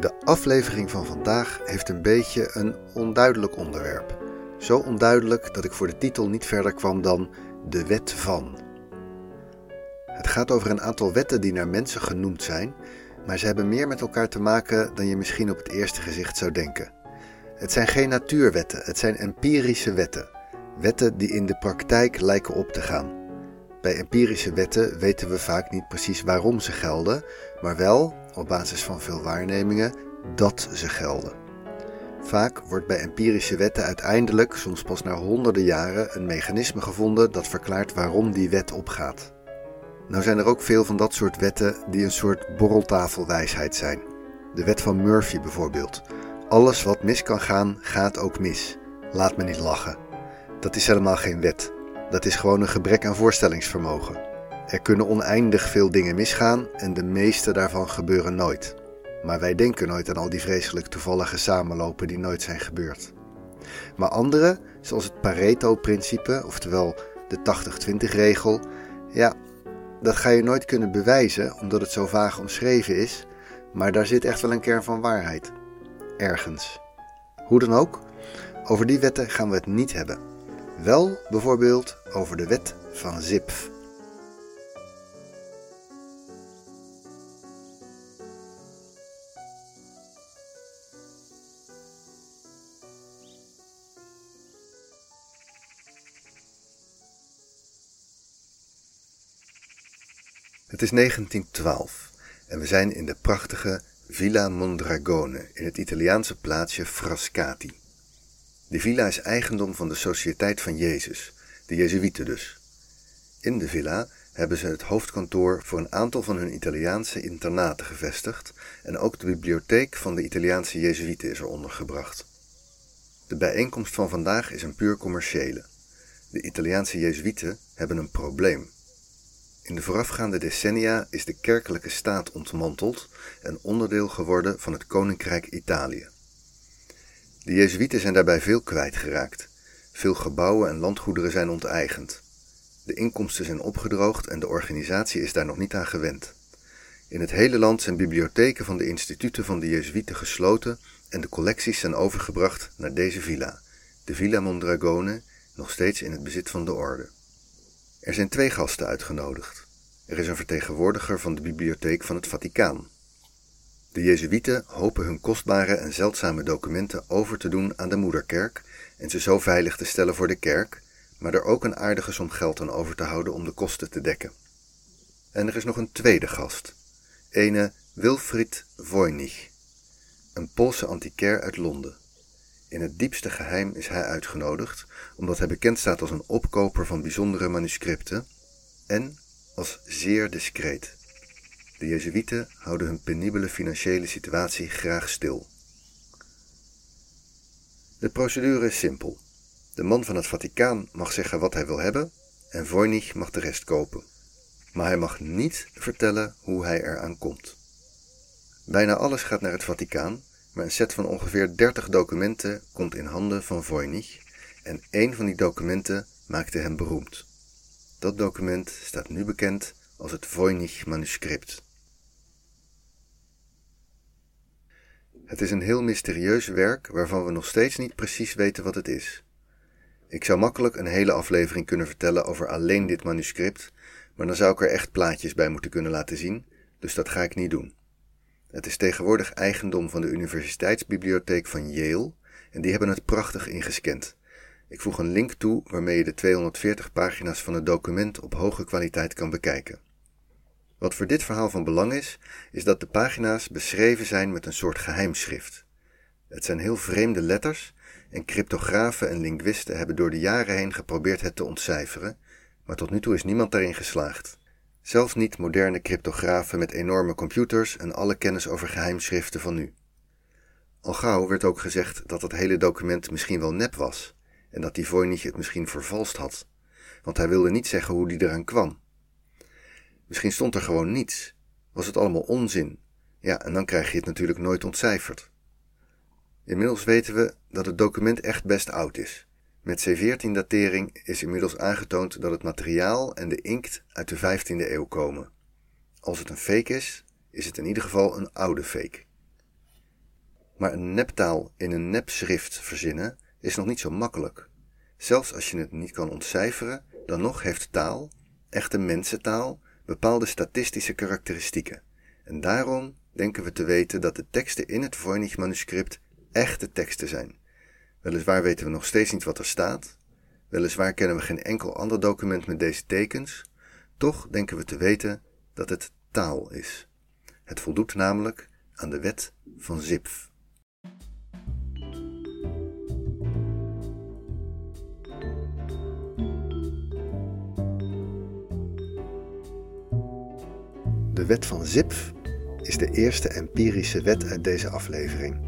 De aflevering van vandaag heeft een beetje een onduidelijk onderwerp. Zo onduidelijk dat ik voor de titel niet verder kwam dan de wet van. Het gaat over een aantal wetten die naar mensen genoemd zijn, maar ze hebben meer met elkaar te maken dan je misschien op het eerste gezicht zou denken. Het zijn geen natuurwetten, het zijn empirische wetten. Wetten die in de praktijk lijken op te gaan. Bij empirische wetten weten we vaak niet precies waarom ze gelden, maar wel, op basis van veel waarnemingen, dat ze gelden. Vaak wordt bij empirische wetten uiteindelijk, soms pas na honderden jaren, een mechanisme gevonden dat verklaart waarom die wet opgaat. Nou zijn er ook veel van dat soort wetten die een soort borreltafelwijsheid zijn. De wet van Murphy bijvoorbeeld. Alles wat mis kan gaan, gaat ook mis. Laat me niet lachen. Dat is helemaal geen wet. Dat is gewoon een gebrek aan voorstellingsvermogen. Er kunnen oneindig veel dingen misgaan en de meeste daarvan gebeuren nooit. Maar wij denken nooit aan al die vreselijk toevallige samenlopen die nooit zijn gebeurd. Maar andere, zoals het Pareto-principe, oftewel de 80-20-regel, ja, dat ga je nooit kunnen bewijzen omdat het zo vaag omschreven is, maar daar zit echt wel een kern van waarheid. Ergens. Hoe dan ook, over die wetten gaan we het niet hebben. Wel bijvoorbeeld over de wet van Zipf. Het is 1912 en we zijn in de prachtige Villa Mondragone in het Italiaanse plaatsje Frascati. De villa is eigendom van de Sociëteit van Jezus, de Jezuïeten dus. In de villa hebben ze het hoofdkantoor voor een aantal van hun Italiaanse internaten gevestigd en ook de bibliotheek van de Italiaanse Jezuïeten is er ondergebracht. De bijeenkomst van vandaag is een puur commerciële. De Italiaanse Jezuïeten hebben een probleem. In de voorafgaande decennia is de kerkelijke staat ontmanteld en onderdeel geworden van het Koninkrijk Italië. De Jezuïeten zijn daarbij veel kwijtgeraakt. Veel gebouwen en landgoederen zijn onteigend. De inkomsten zijn opgedroogd en de organisatie is daar nog niet aan gewend. In het hele land zijn bibliotheken van de instituten van de Jezuïeten gesloten en de collecties zijn overgebracht naar deze villa, de Villa Mondragone, nog steeds in het bezit van de orde. Er zijn twee gasten uitgenodigd. Er is een vertegenwoordiger van de bibliotheek van het Vaticaan. De Jezuïeten hopen hun kostbare en zeldzame documenten over te doen aan de moederkerk en ze zo veilig te stellen voor de kerk, maar er ook een aardige som geld aan over te houden om de kosten te dekken. En er is nog een tweede gast, ene Wilfried Voynich, een Poolse antiquair uit Londen. In het diepste geheim is hij uitgenodigd, omdat hij bekend staat als een opkoper van bijzondere manuscripten en als zeer discreet. De Jezuïeten houden hun penibele financiële situatie graag stil. De procedure is simpel. De man van het Vaticaan mag zeggen wat hij wil hebben en Voynich mag de rest kopen. Maar hij mag niet vertellen hoe hij eraan komt. Bijna alles gaat naar het Vaticaan, maar een set van ongeveer 30 documenten komt in handen van Voynich en één van die documenten maakte hem beroemd. Dat document staat nu bekend als het Voynich-manuscript. Het is een heel mysterieus werk waarvan we nog steeds niet precies weten wat het is. Ik zou makkelijk een hele aflevering kunnen vertellen over alleen dit manuscript, maar dan zou ik er echt plaatjes bij moeten kunnen laten zien, dus dat ga ik niet doen. Het is tegenwoordig eigendom van de Universiteitsbibliotheek van Yale en die hebben het prachtig ingescand. Ik voeg een link toe waarmee je de 240 pagina's van het document op hoge kwaliteit kan bekijken. Wat voor dit verhaal van belang is, is dat de pagina's beschreven zijn met een soort geheimschrift. Het zijn heel vreemde letters en cryptografen en linguisten hebben door de jaren heen geprobeerd het te ontcijferen, maar tot nu toe is niemand daarin geslaagd. Zelfs niet moderne cryptografen met enorme computers en alle kennis over geheimschriften van nu. Al gauw werd ook gezegd dat het hele document misschien wel nep was en dat die Voynich het misschien vervalst had, want hij wilde niet zeggen hoe die eraan kwam. Misschien stond er gewoon niets. Was het allemaal onzin? Ja, en dan krijg je het natuurlijk nooit ontcijferd. Inmiddels weten we dat het document echt best oud is. Met C14-datering is inmiddels aangetoond dat het materiaal en de inkt uit de 15e eeuw komen. Als het een fake is, is het in ieder geval een oude fake. Maar een neptaal in een nepschrift verzinnen is nog niet zo makkelijk. Zelfs als je het niet kan ontcijferen, dan nog heeft taal, echte mensentaal, bepaalde statistische karakteristieken. En daarom denken we te weten dat de teksten in het Voynich-manuscript echte teksten zijn. Weliswaar weten we nog steeds niet wat er staat, weliswaar kennen we geen enkel ander document met deze tekens, toch denken we te weten dat het taal is. Het voldoet namelijk aan de wet van Zipf. De wet van Zipf is de eerste empirische wet uit deze aflevering.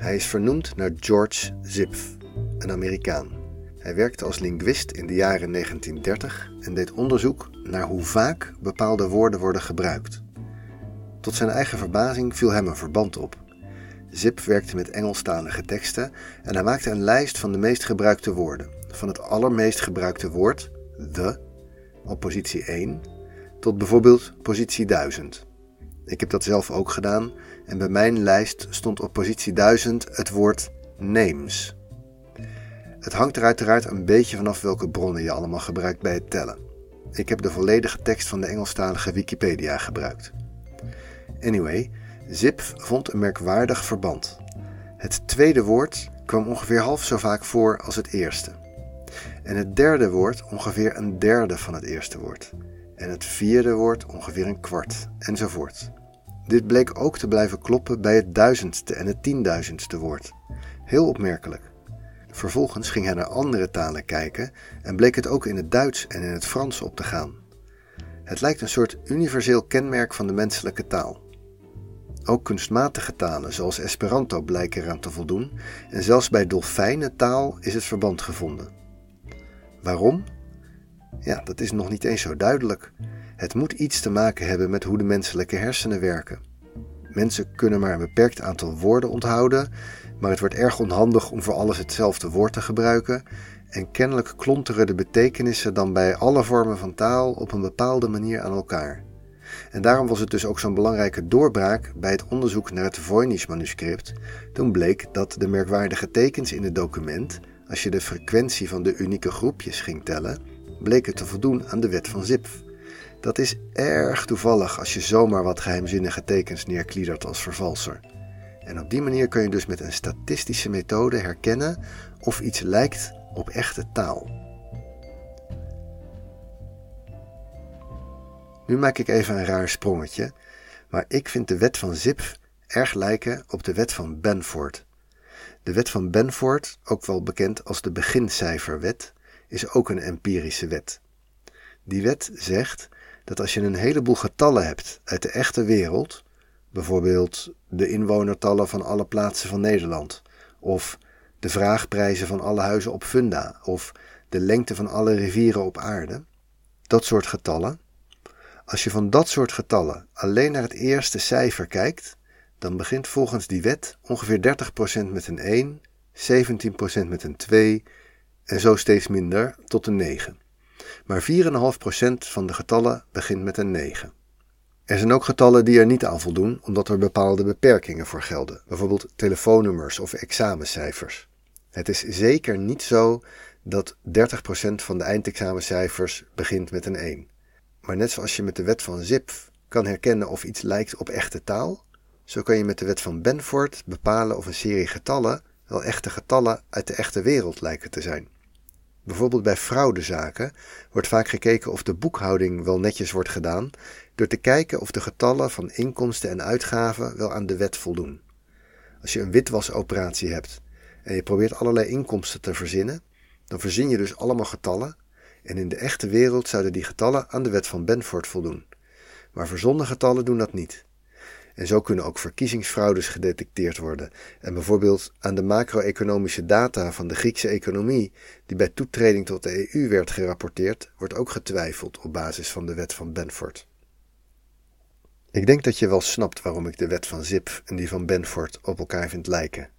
Hij is vernoemd naar George Zipf, een Amerikaan. Hij werkte als linguist in de jaren 1930 en deed onderzoek naar hoe vaak bepaalde woorden worden gebruikt. Tot zijn eigen verbazing viel hem een verband op. Zip werkte met Engelstalige teksten en hij maakte een lijst van de meest gebruikte woorden. Van het allermeest gebruikte woord, the, op positie 1, tot bijvoorbeeld positie 1000. Ik heb dat zelf ook gedaan en bij mijn lijst stond op positie 1000 het woord names. Het hangt er uiteraard een beetje vanaf welke bronnen je allemaal gebruikt bij het tellen. Ik heb de volledige tekst van de Engelstalige Wikipedia gebruikt. Anyway, Zip vond een merkwaardig verband. Het tweede woord kwam ongeveer half zo vaak voor als het eerste. En het derde woord ongeveer een derde van het eerste woord en het vierde woord ongeveer een kwart, enzovoort. Dit bleek ook te blijven kloppen bij het duizendste en het tienduizendste woord. Heel opmerkelijk. Vervolgens ging hij naar andere talen kijken en bleek het ook in het Duits en in het Frans op te gaan. Het lijkt een soort universeel kenmerk van de menselijke taal. Ook kunstmatige talen zoals Esperanto blijken eraan te voldoen en zelfs bij dolfijnentaal is het verband gevonden. Waarom? Ja, dat is nog niet eens zo duidelijk. Het moet iets te maken hebben met hoe de menselijke hersenen werken. Mensen kunnen maar een beperkt aantal woorden onthouden, maar het wordt erg onhandig om voor alles hetzelfde woord te gebruiken. En kennelijk klonteren de betekenissen dan bij alle vormen van taal op een bepaalde manier aan elkaar. En daarom was het dus ook zo'n belangrijke doorbraak bij het onderzoek naar het Voynich-manuscript. Toen bleek dat de merkwaardige tekens in het document, als je de frequentie van de unieke groepjes ging tellen, bleken te voldoen aan de wet van Zipf. Dat is erg toevallig als je zomaar wat geheimzinnige tekens neerkliedert als vervalser. En op die manier kun je dus met een statistische methode herkennen of iets lijkt op echte taal. Nu maak ik even een raar sprongetje, maar ik vind de wet van Zipf erg lijken op de wet van Benford. De wet van Benford, ook wel bekend als de begincijferwet, is ook een empirische wet. Die wet zegt dat als je een heleboel getallen hebt uit de echte wereld, bijvoorbeeld de inwonertallen van alle plaatsen van Nederland, of de vraagprijzen van alle huizen op Funda, of de lengte van alle rivieren op aarde, dat soort getallen. Als je van dat soort getallen alleen naar het eerste cijfer kijkt, dan begint volgens die wet ongeveer 30% met een 1, 17% met een 2, en zo steeds minder tot een 9. Maar 4,5% van de getallen begint met een 9. Er zijn ook getallen die er niet aan voldoen, omdat er bepaalde beperkingen voor gelden, bijvoorbeeld telefoonnummers of examencijfers. Het is zeker niet zo dat 30% van de eindexamencijfers begint met een 1. Maar net zoals je met de wet van Zipf kan herkennen of iets lijkt op echte taal, zo kan je met de wet van Benford bepalen of een serie getallen wel echte getallen uit de echte wereld lijken te zijn. Bijvoorbeeld bij fraudezaken wordt vaak gekeken of de boekhouding wel netjes wordt gedaan door te kijken of de getallen van inkomsten en uitgaven wel aan de wet voldoen. Als je een witwasoperatie hebt en je probeert allerlei inkomsten te verzinnen, dan verzin je dus allemaal getallen en in de echte wereld zouden die getallen aan de wet van Benford voldoen. Maar verzonnen getallen doen dat niet. En zo kunnen ook verkiezingsfraudes gedetecteerd worden. En bijvoorbeeld aan de macro-economische data van de Griekse economie, die bij toetreding tot de EU werd gerapporteerd, wordt ook getwijfeld op basis van de wet van Benford. Ik denk dat je wel snapt waarom ik de wet van Zipf en die van Benford op elkaar vind lijken.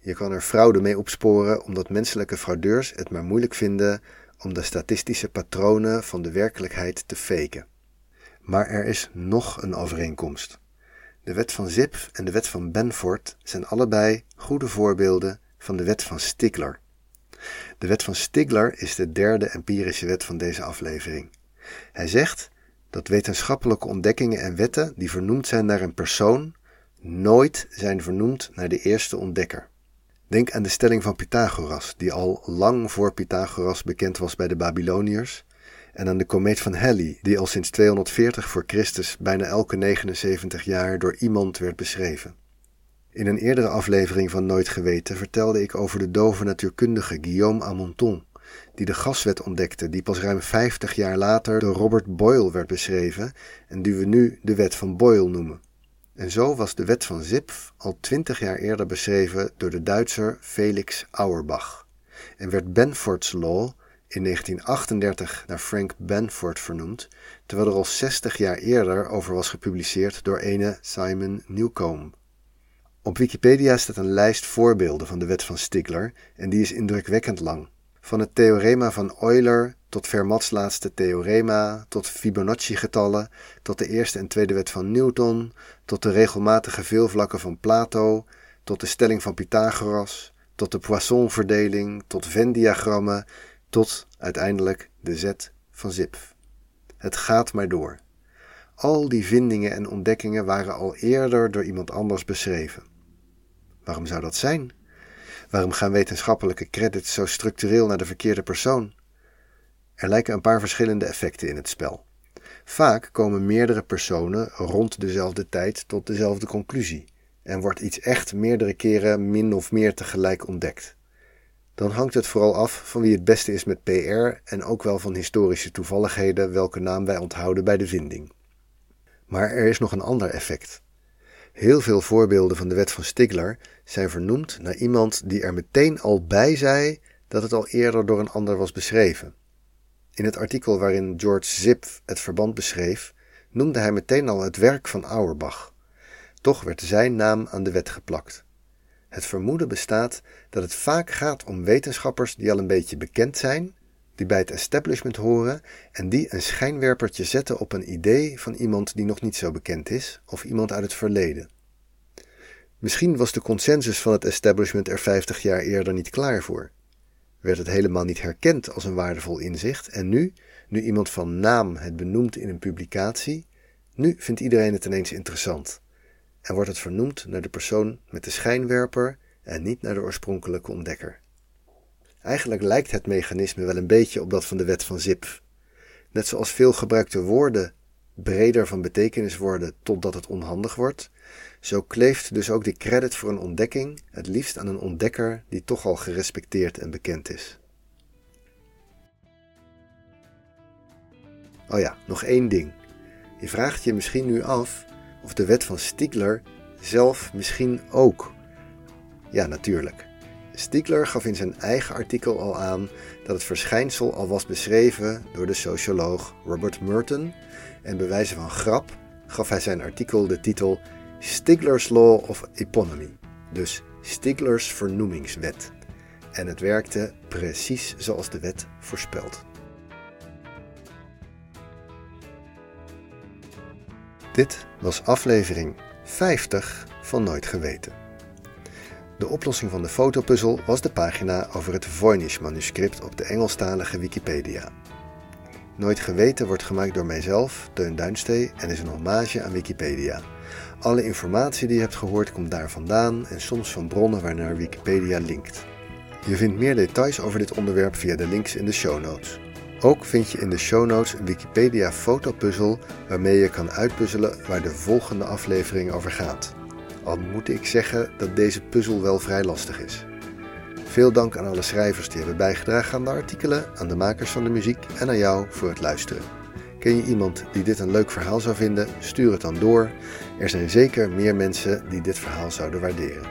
Je kan er fraude mee opsporen omdat menselijke fraudeurs het maar moeilijk vinden om de statistische patronen van de werkelijkheid te faken. Maar er is nog een overeenkomst. De wet van Zipf en de wet van Benford zijn allebei goede voorbeelden van de wet van Stigler. De wet van Stigler is de derde empirische wet van deze aflevering. Hij zegt dat wetenschappelijke ontdekkingen en wetten die vernoemd zijn naar een persoon nooit zijn vernoemd naar de eerste ontdekker. Denk aan de stelling van Pythagoras, die al lang voor Pythagoras bekend was bij de Babyloniërs, en aan de komeet van Halley, die al sinds 240 voor Christus bijna elke 79 jaar door iemand werd beschreven. In een eerdere aflevering van Nooit Geweten vertelde ik over de dove natuurkundige Guillaume Amonton, die de gaswet ontdekte, die pas ruim 50 jaar later door Robert Boyle werd beschreven en die we nu de wet van Boyle noemen. En zo was de wet van Zipf al 20 jaar eerder beschreven door de Duitser Felix Auerbach en werd Benford's Law in 1938 naar Frank Benford vernoemd, terwijl er al 60 jaar eerder over was gepubliceerd door ene Simon Newcomb. Op Wikipedia staat een lijst voorbeelden van de wet van Stigler en die is indrukwekkend lang. Van het theorema van Euler tot Fermat's laatste theorema, tot Fibonacci-getallen, tot de eerste en tweede wet van Newton, tot de regelmatige veelvlakken van Plato, tot de stelling van Pythagoras, tot de Poisson-verdeling, tot Venn-diagrammen, tot uiteindelijk de Z van Zipf. Het gaat maar door. Al die vindingen en ontdekkingen waren al eerder door iemand anders beschreven. Waarom zou dat zijn? Waarom gaan wetenschappelijke credits zo structureel naar de verkeerde persoon? Er lijken een paar verschillende effecten in het spel. Vaak komen meerdere personen rond dezelfde tijd tot dezelfde conclusie en wordt iets echt meerdere keren min of meer tegelijk ontdekt. Dan hangt het vooral af van wie het beste is met PR en ook wel van historische toevalligheden welke naam wij onthouden bij de vinding. Maar er is nog een ander effect. Heel veel voorbeelden van de wet van Stigler zijn vernoemd naar iemand die er meteen al bij zei dat het al eerder door een ander was beschreven. In het artikel waarin George Zipf het verband beschreef, noemde hij meteen al het werk van Auerbach. Toch werd zijn naam aan de wet geplakt. Het vermoeden bestaat dat het vaak gaat om wetenschappers die al een beetje bekend zijn, die bij het establishment horen en die een schijnwerpertje zetten op een idee van iemand die nog niet zo bekend is of iemand uit het verleden. Misschien was de consensus van het establishment er 50 jaar eerder niet klaar voor. Werd het helemaal niet herkend als een waardevol inzicht en nu, nu iemand van naam het benoemt in een publicatie, nu vindt iedereen het ineens interessant en wordt het vernoemd naar de persoon met de schijnwerper en niet naar de oorspronkelijke ontdekker. Eigenlijk lijkt het mechanisme wel een beetje op dat van de wet van Zipf. Net zoals veel gebruikte woorden breder van betekenis worden totdat het onhandig wordt, zo kleeft dus ook de credit voor een ontdekking het liefst aan een ontdekker die toch al gerespecteerd en bekend is. Oh ja, nog één ding. Je vraagt je misschien nu af of de wet van Stigler zelf misschien ook. Ja, natuurlijk. Stigler gaf in zijn eigen artikel al aan dat het verschijnsel al was beschreven door de socioloog Robert Merton en bij wijze van grap gaf hij zijn artikel de titel Stigler's Law of Eponymy, dus Stiglers vernoemingswet. En het werkte precies zoals de wet voorspelt. Dit was aflevering 50 van Nooit Geweten. De oplossing van de fotopuzzel was de pagina over het Voynich-manuscript op de Engelstalige Wikipedia. Nooit Geweten wordt gemaakt door mijzelf, Teun Duinstee, en is een hommage aan Wikipedia. Alle informatie die je hebt gehoord komt daar vandaan en soms van bronnen waarnaar Wikipedia linkt. Je vindt meer details over dit onderwerp via de links in de show notes. Ook vind je in de show notes een Wikipedia fotopuzzel waarmee je kan uitpuzzelen waar de volgende aflevering over gaat. Al moet ik zeggen dat deze puzzel wel vrij lastig is. Veel dank aan alle schrijvers die hebben bijgedragen aan de artikelen, aan de makers van de muziek en aan jou voor het luisteren. Ken je iemand die dit een leuk verhaal zou vinden? Stuur het dan door. Er zijn zeker meer mensen die dit verhaal zouden waarderen.